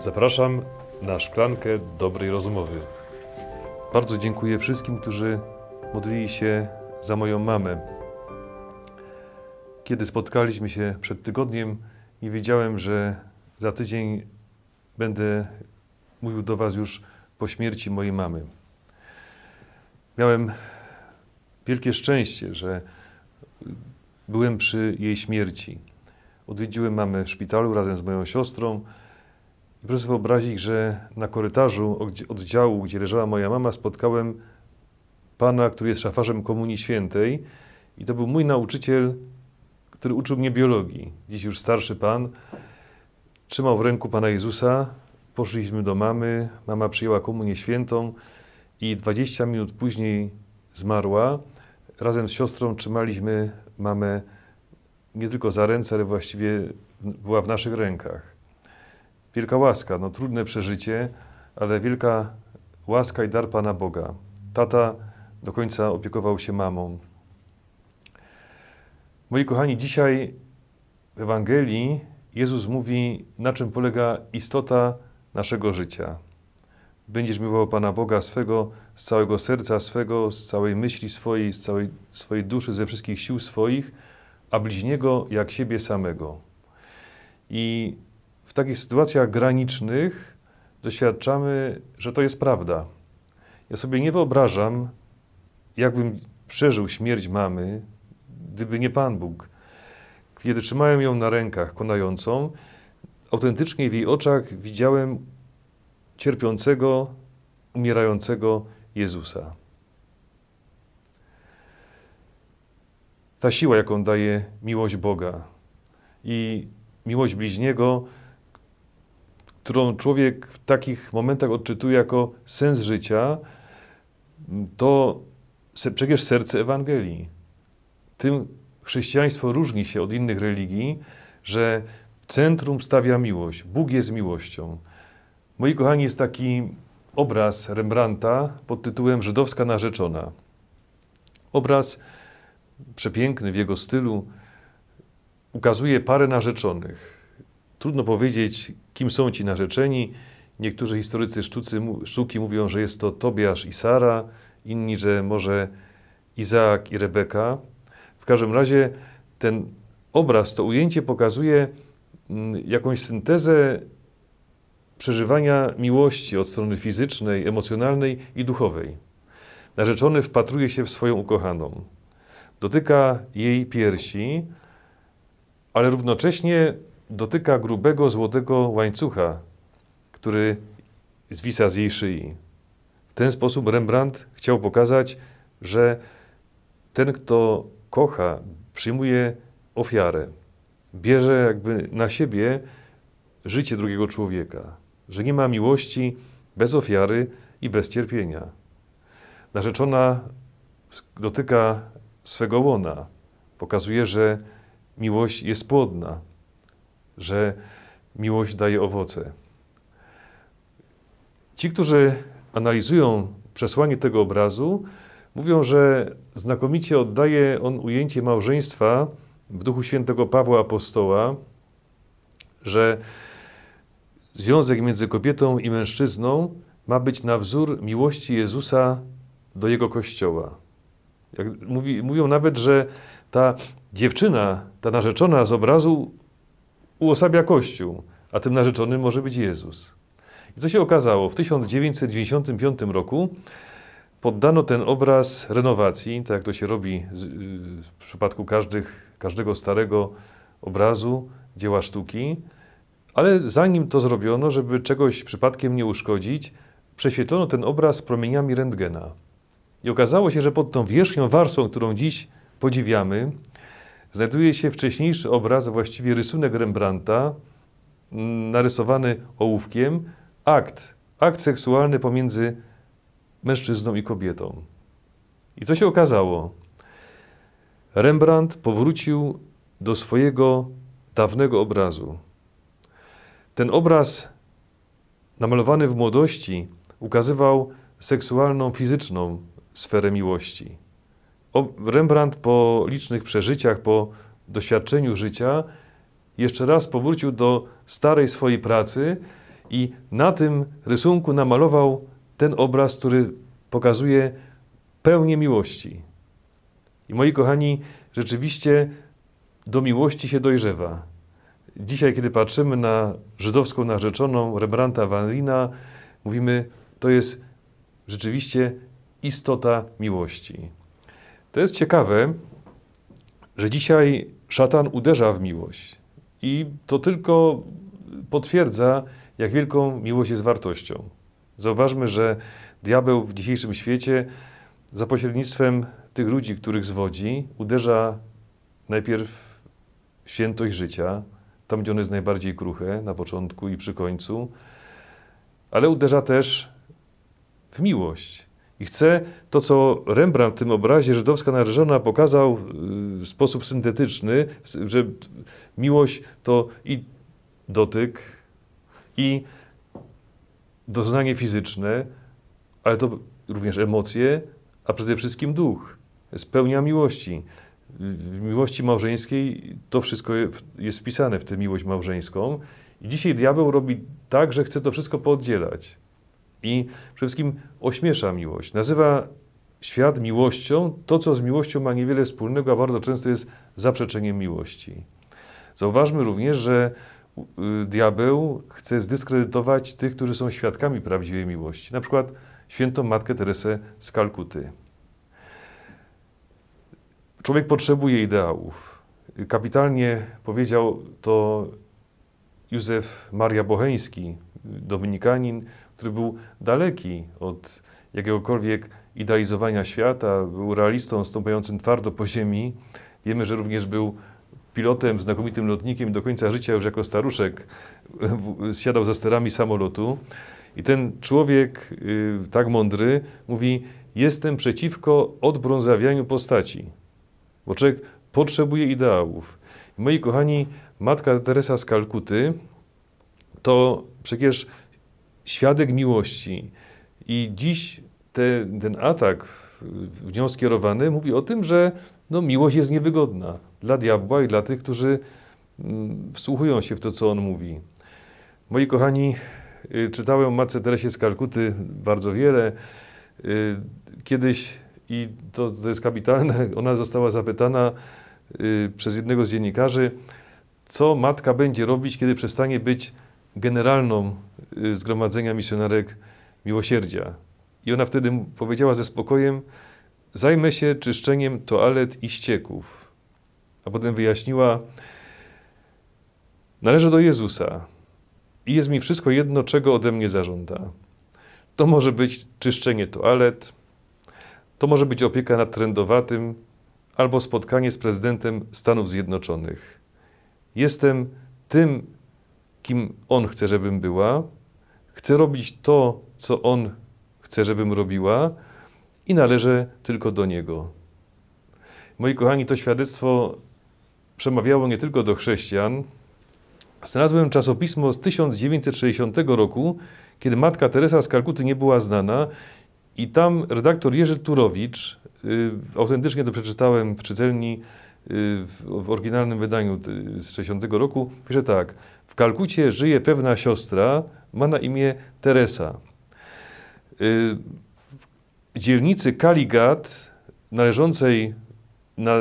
Zapraszam na szklankę dobrej rozmowy. Bardzo dziękuję wszystkim, którzy modlili się za moją mamę. Kiedy spotkaliśmy się przed tygodniem, nie wiedziałem, że za tydzień będę mówił do Was już po śmierci mojej mamy. Miałem wielkie szczęście, że byłem przy jej śmierci. Odwiedziłem mamę w szpitalu razem z moją siostrą. Proszę sobie wyobrazić, że na korytarzu oddziału, gdzie leżała moja mama, spotkałem pana, który jest szafarzem Komunii Świętej. I to był mój nauczyciel, który uczył mnie biologii. Dziś już starszy pan. Trzymał w ręku Pana Jezusa. Poszliśmy do mamy. Mama przyjęła Komunię Świętą i 20 minut później zmarła. Razem z siostrą trzymaliśmy mamę nie tylko za ręce, ale właściwie była w naszych rękach. Wielka łaska, no trudne przeżycie, ale wielka łaska i dar Pana Boga. Tata do końca opiekował się mamą. Moi kochani, dzisiaj w Ewangelii Jezus mówi, na czym polega istota naszego życia. Będziesz miłował Pana Boga swego z całego serca swego, z całej myśli swojej, z całej swojej duszy, ze wszystkich sił swoich, a bliźniego jak siebie samego. I w takich sytuacjach granicznych doświadczamy, że to jest prawda. Ja sobie nie wyobrażam, jakbym przeżył śmierć mamy, gdyby nie Pan Bóg. Kiedy trzymałem ją na rękach konającą, autentycznie w jej oczach widziałem cierpiącego, umierającego Jezusa. Ta siła, jaką daje miłość Boga i miłość bliźniego, którą człowiek w takich momentach odczytuje jako sens życia, to przecież serce Ewangelii. Tym chrześcijaństwo różni się od innych religii, że w centrum stawia miłość. Bóg jest miłością. Moi kochani, jest taki obraz Rembrandta pod tytułem Żydowska narzeczona. Obraz przepiękny w jego stylu ukazuje parę narzeczonych. Trudno powiedzieć, kim są ci narzeczeni. Niektórzy historycy sztucy, sztuki mówią, że jest to Tobiasz i Sara, inni, że może Izaak i Rebeka. W każdym razie ten obraz, to ujęcie pokazuje mm, jakąś syntezę przeżywania miłości od strony fizycznej, emocjonalnej i duchowej. Narzeczony wpatruje się w swoją ukochaną. Dotyka jej piersi, ale równocześnie dotyka grubego, złotego łańcucha, który zwisa z jej szyi. W ten sposób Rembrandt chciał pokazać, że ten, kto kocha, przyjmuje ofiarę, bierze jakby na siebie życie drugiego człowieka, że nie ma miłości bez ofiary i bez cierpienia. Narzeczona dotyka swego łona, pokazuje, że miłość jest płodna, że miłość daje owoce. Ci, którzy analizują przesłanie tego obrazu, mówią, że znakomicie oddaje on ujęcie małżeństwa w duchu świętego Pawła Apostoła, że związek między kobietą i mężczyzną ma być na wzór miłości Jezusa do Jego Kościoła. Jak mówi, mówią nawet, że ta dziewczyna, ta narzeczona z obrazu uosabia Kościół, a tym narzeczonym może być Jezus. I co się okazało? W 1995 roku poddano ten obraz renowacji, tak jak to się robi w przypadku każdych, każdego starego obrazu, dzieła sztuki, ale zanim to zrobiono, żeby czegoś przypadkiem nie uszkodzić, prześwietlono ten obraz promieniami rentgena. I okazało się, że pod tą wierzchnią warstwą, którą dziś podziwiamy, znajduje się wcześniejszy obraz, a właściwie rysunek Rembrandta, mm, narysowany ołówkiem, akt, akt seksualny pomiędzy mężczyzną i kobietą. I co się okazało? Rembrandt powrócił do swojego dawnego obrazu. Ten obraz, namalowany w młodości, ukazywał seksualną, fizyczną sferę miłości. Rembrandt po licznych przeżyciach, po doświadczeniu życia, jeszcze raz powrócił do starej swojej pracy I na tym rysunku namalował ten obraz, który pokazuje pełnię miłości. I moi kochani, rzeczywiście do miłości się dojrzewa. Dzisiaj, kiedy patrzymy na żydowską narzeczoną Rembrandta van Rina, mówimy, to jest rzeczywiście istota miłości. To jest ciekawe, że dzisiaj szatan uderza w miłość. I to tylko potwierdza, jak wielką miłość jest wartością. Zauważmy, że diabeł w dzisiejszym świecie za pośrednictwem tych ludzi, których zwodzi, uderza najpierw świętość życia, tam gdzie ono jest najbardziej kruche, na początku i przy końcu, ale uderza też w miłość. I chce to, co Rembrandt w tym obrazie żydowska narzeczona pokazał w sposób syntetyczny, że miłość to i dotyk, i doznanie fizyczne, ale to również emocje, a przede wszystkim duch. Spełnia miłości. W miłości małżeńskiej to wszystko jest wpisane w tę miłość małżeńską. I dzisiaj diabeł robi tak, że chce to wszystko pooddzielać. I przede wszystkim ośmiesza miłość. Nazywa świat miłością to, co z miłością ma niewiele wspólnego, a bardzo często jest zaprzeczeniem miłości. Zauważmy również, że y, diabeł chce zdyskredytować tych, którzy są świadkami prawdziwej miłości. Na przykład świętą Matkę Teresę z Kalkuty. Człowiek potrzebuje ideałów. Kapitalnie powiedział to Józef Maria Bocheński, dominikanin, który był daleki od jakiegokolwiek idealizowania świata, był realistą stąpającym twardo po ziemi. Wiemy, że również był pilotem, znakomitym lotnikiem do końca życia już jako staruszek siadał za sterami samolotu. I ten człowiek y, tak mądry mówi: Jestem przeciwko odbrązawianiu postaci, bo człowiek potrzebuje ideałów. I moi kochani, matka Teresa z Kalkuty to przecież świadek miłości. I dziś te, ten atak w nią skierowany mówi o tym, że no, miłość jest niewygodna dla diabła i dla tych, którzy mm, wsłuchują się w to, co on mówi. Moi kochani, y, czytałem Matce Teresie z Kalkuty bardzo wiele. Y, kiedyś, i to, to jest kapitalne, ona została zapytana y, przez jednego z dziennikarzy, co matka będzie robić, kiedy przestanie być generalną Zgromadzenia Misjonarek Miłosierdzia. I ona wtedy powiedziała ze spokojem: Zajmę się czyszczeniem toalet i ścieków. A potem wyjaśniła: Należę do Jezusa i jest mi wszystko jedno, czego ode mnie zażąda. To może być czyszczenie toalet, to może być opieka nad trendowatym albo spotkanie z prezydentem Stanów Zjednoczonych. Jestem tym, kim on chce, żebym była, chcę robić to, co on chce, żebym robiła i należę tylko do niego. Moi kochani, to świadectwo przemawiało nie tylko do chrześcijan. Znalazłem czasopismo z 1960 roku, kiedy matka Teresa z Kalkuty nie była znana i tam redaktor Jerzy Turowicz, y, autentycznie to przeczytałem w czytelni, y, w oryginalnym wydaniu z 60 roku, pisze tak. W Kalkucie żyje pewna siostra, ma na imię Teresa. Y, w dzielnicy Kaligat, należącej na,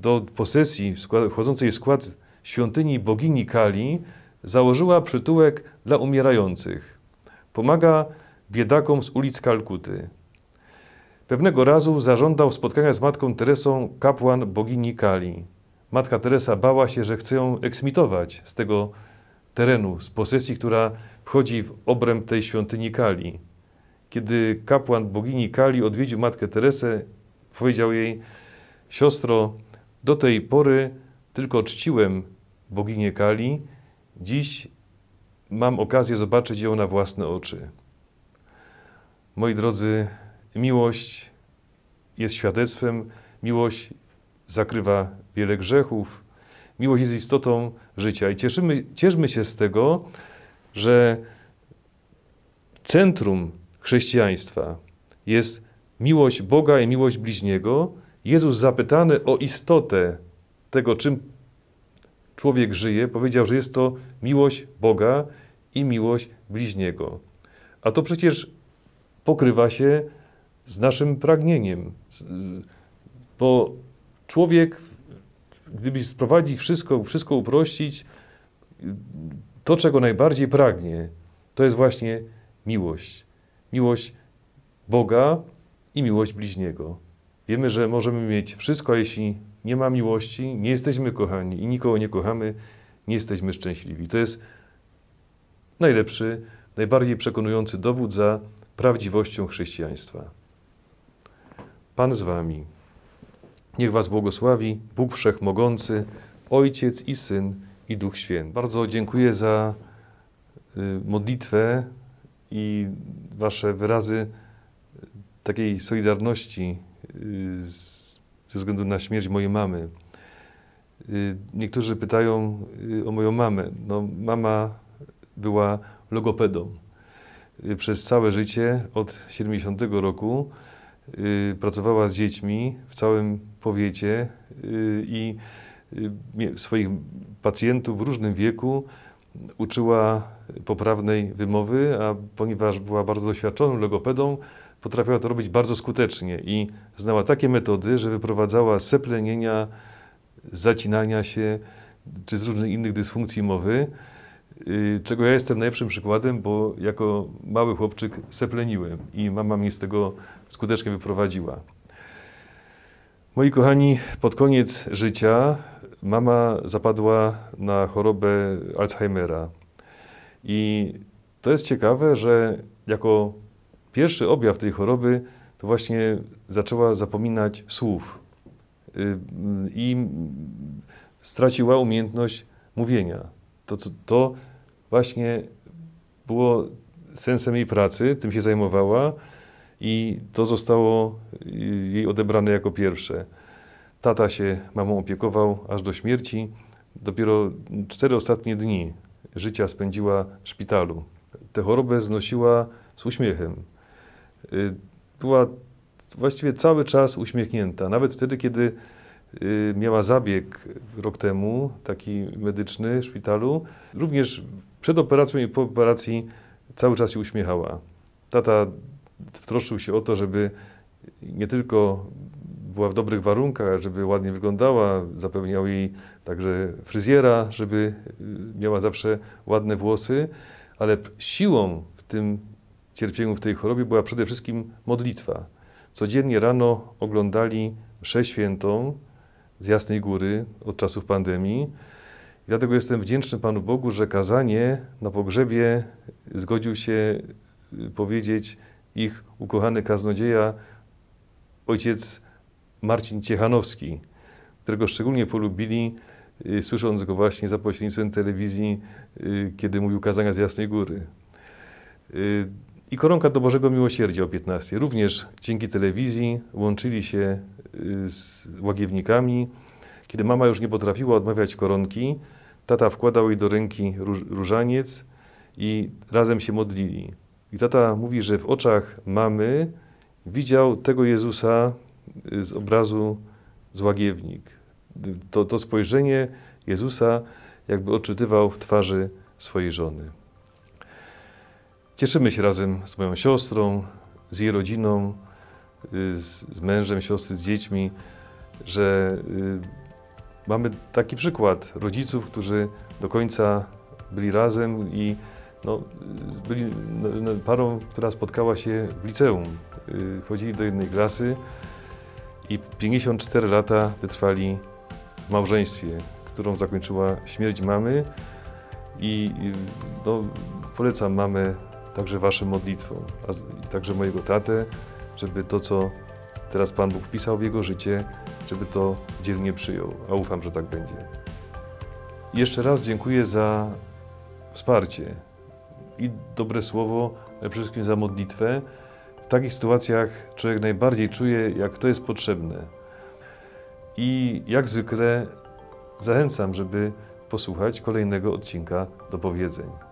do posesji, wchodzącej w skład świątyni bogini Kali, założyła przytułek dla umierających. Pomaga biedakom z ulic Kalkuty. Pewnego razu zażądał spotkania z matką Teresą kapłan bogini Kali. Matka Teresa bała się, że chce ją eksmitować z tego terenu, z posesji, która wchodzi w obręb tej świątyni Kali. Kiedy kapłan bogini Kali odwiedził matkę Teresę, powiedział jej: Siostro, do tej pory tylko czciłem boginię Kali, dziś mam okazję zobaczyć ją na własne oczy. Moi drodzy, miłość jest świadectwem, miłość zakrywa wiele grzechów, miłość jest istotą życia i cieszymy, cieszmy się z tego, że centrum chrześcijaństwa jest miłość Boga i miłość bliźniego. Jezus zapytany o istotę tego, czym człowiek żyje, powiedział, że jest to miłość Boga i miłość bliźniego. A to przecież pokrywa się z naszym pragnieniem. Bo człowiek, gdyby sprowadzić wszystko, wszystko uprościć, to, czego najbardziej pragnie, to jest właśnie miłość. Miłość Boga i miłość bliźniego. Wiemy, że możemy mieć wszystko, a jeśli nie ma miłości, nie jesteśmy kochani i nikogo nie kochamy, nie jesteśmy szczęśliwi. To jest najlepszy, najbardziej przekonujący dowód za prawdziwością chrześcijaństwa. Pan z Wami. Niech Was błogosławi Bóg Wszechmogący, Ojciec i Syn i Duch Święty. Bardzo dziękuję za y, modlitwę i Wasze wyrazy takiej solidarności y, ze względu na śmierć mojej mamy. Y, niektórzy pytają o moją mamę. No, mama była logopedą. Przez całe życie, od 70 roku, Y, pracowała z dziećmi w całym powiecie y, i y, swoich pacjentów w różnym wieku uczyła poprawnej wymowy, a ponieważ była bardzo doświadczoną logopedą, potrafiła to robić bardzo skutecznie i znała takie metody, że wyprowadzała seplenienia, zacinania się czy z różnych innych dysfunkcji mowy, czego ja jestem najlepszym przykładem, bo jako mały chłopczyk sepleniłem i mama mnie z tego skutecznie wyprowadziła. Moi kochani, pod koniec życia mama zapadła na chorobę Alzheimera. I to jest ciekawe, że jako pierwszy objaw tej choroby to właśnie zaczęła zapominać słów i straciła umiejętność mówienia. To, to właśnie było sensem jej pracy, tym się zajmowała i to zostało y, jej odebrane jako pierwsze. Tata się mamą opiekował aż do śmierci. Dopiero cztery ostatnie dni życia spędziła w szpitalu. Tę chorobę znosiła z uśmiechem. Y, była właściwie cały czas uśmiechnięta. Nawet wtedy, kiedy y, miała zabieg rok temu, taki medyczny w szpitalu, również przed operacją i po operacji cały czas się uśmiechała. Tata troszczył się o to, żeby nie tylko była w dobrych warunkach, żeby ładnie wyglądała, zapewniał jej także fryzjera, żeby y, miała zawsze ładne włosy, ale siłą w tym cierpieniu, w tej chorobie była przede wszystkim modlitwa. Codziennie rano oglądali mszę świętą z Jasnej Góry od czasów pandemii. I dlatego jestem wdzięczny Panu Bogu, że kazanie na pogrzebie zgodził się y, powiedzieć ich ukochany kaznodzieja, ojciec Marcin Ciechanowski, którego szczególnie polubili, y, słysząc go właśnie za pośrednictwem telewizji, y, kiedy mówił kazania z Jasnej Góry. Y, I koronka do Bożego Miłosierdzia o 15. Również dzięki telewizji łączyli się z łagiewnikami. Kiedy mama już nie potrafiła odmawiać koronki, tata wkładał jej do ręki różaniec i razem się modlili. I tata mówi, że w oczach mamy widział tego Jezusa z obrazu Złagiewnik. To, to spojrzenie Jezusa jakby odczytywał w twarzy swojej żony. Cieszymy się razem z moją siostrą, z jej rodziną, z, z mężem, siostry, z dziećmi, że y, mamy taki przykład rodziców, którzy do końca byli razem i no, byli no, no, parą, która spotkała się w liceum. Y, chodzili do jednej klasy i 54 lata wytrwali w małżeństwie, którą zakończyła śmierć mamy. I no, polecam mamę także waszym modlitwom, a także mojego tatę, żeby to, co teraz Pan Bóg wpisał w jego życie, żeby to dzielnie przyjął, a ufam, że tak będzie. jeszcze raz dziękuję za wsparcie, i dobre słowo, przede wszystkim za modlitwę. W takich sytuacjach człowiek najbardziej czuje, jak to jest potrzebne. I jak zwykle zachęcam, żeby posłuchać kolejnego odcinka do powiedzeń.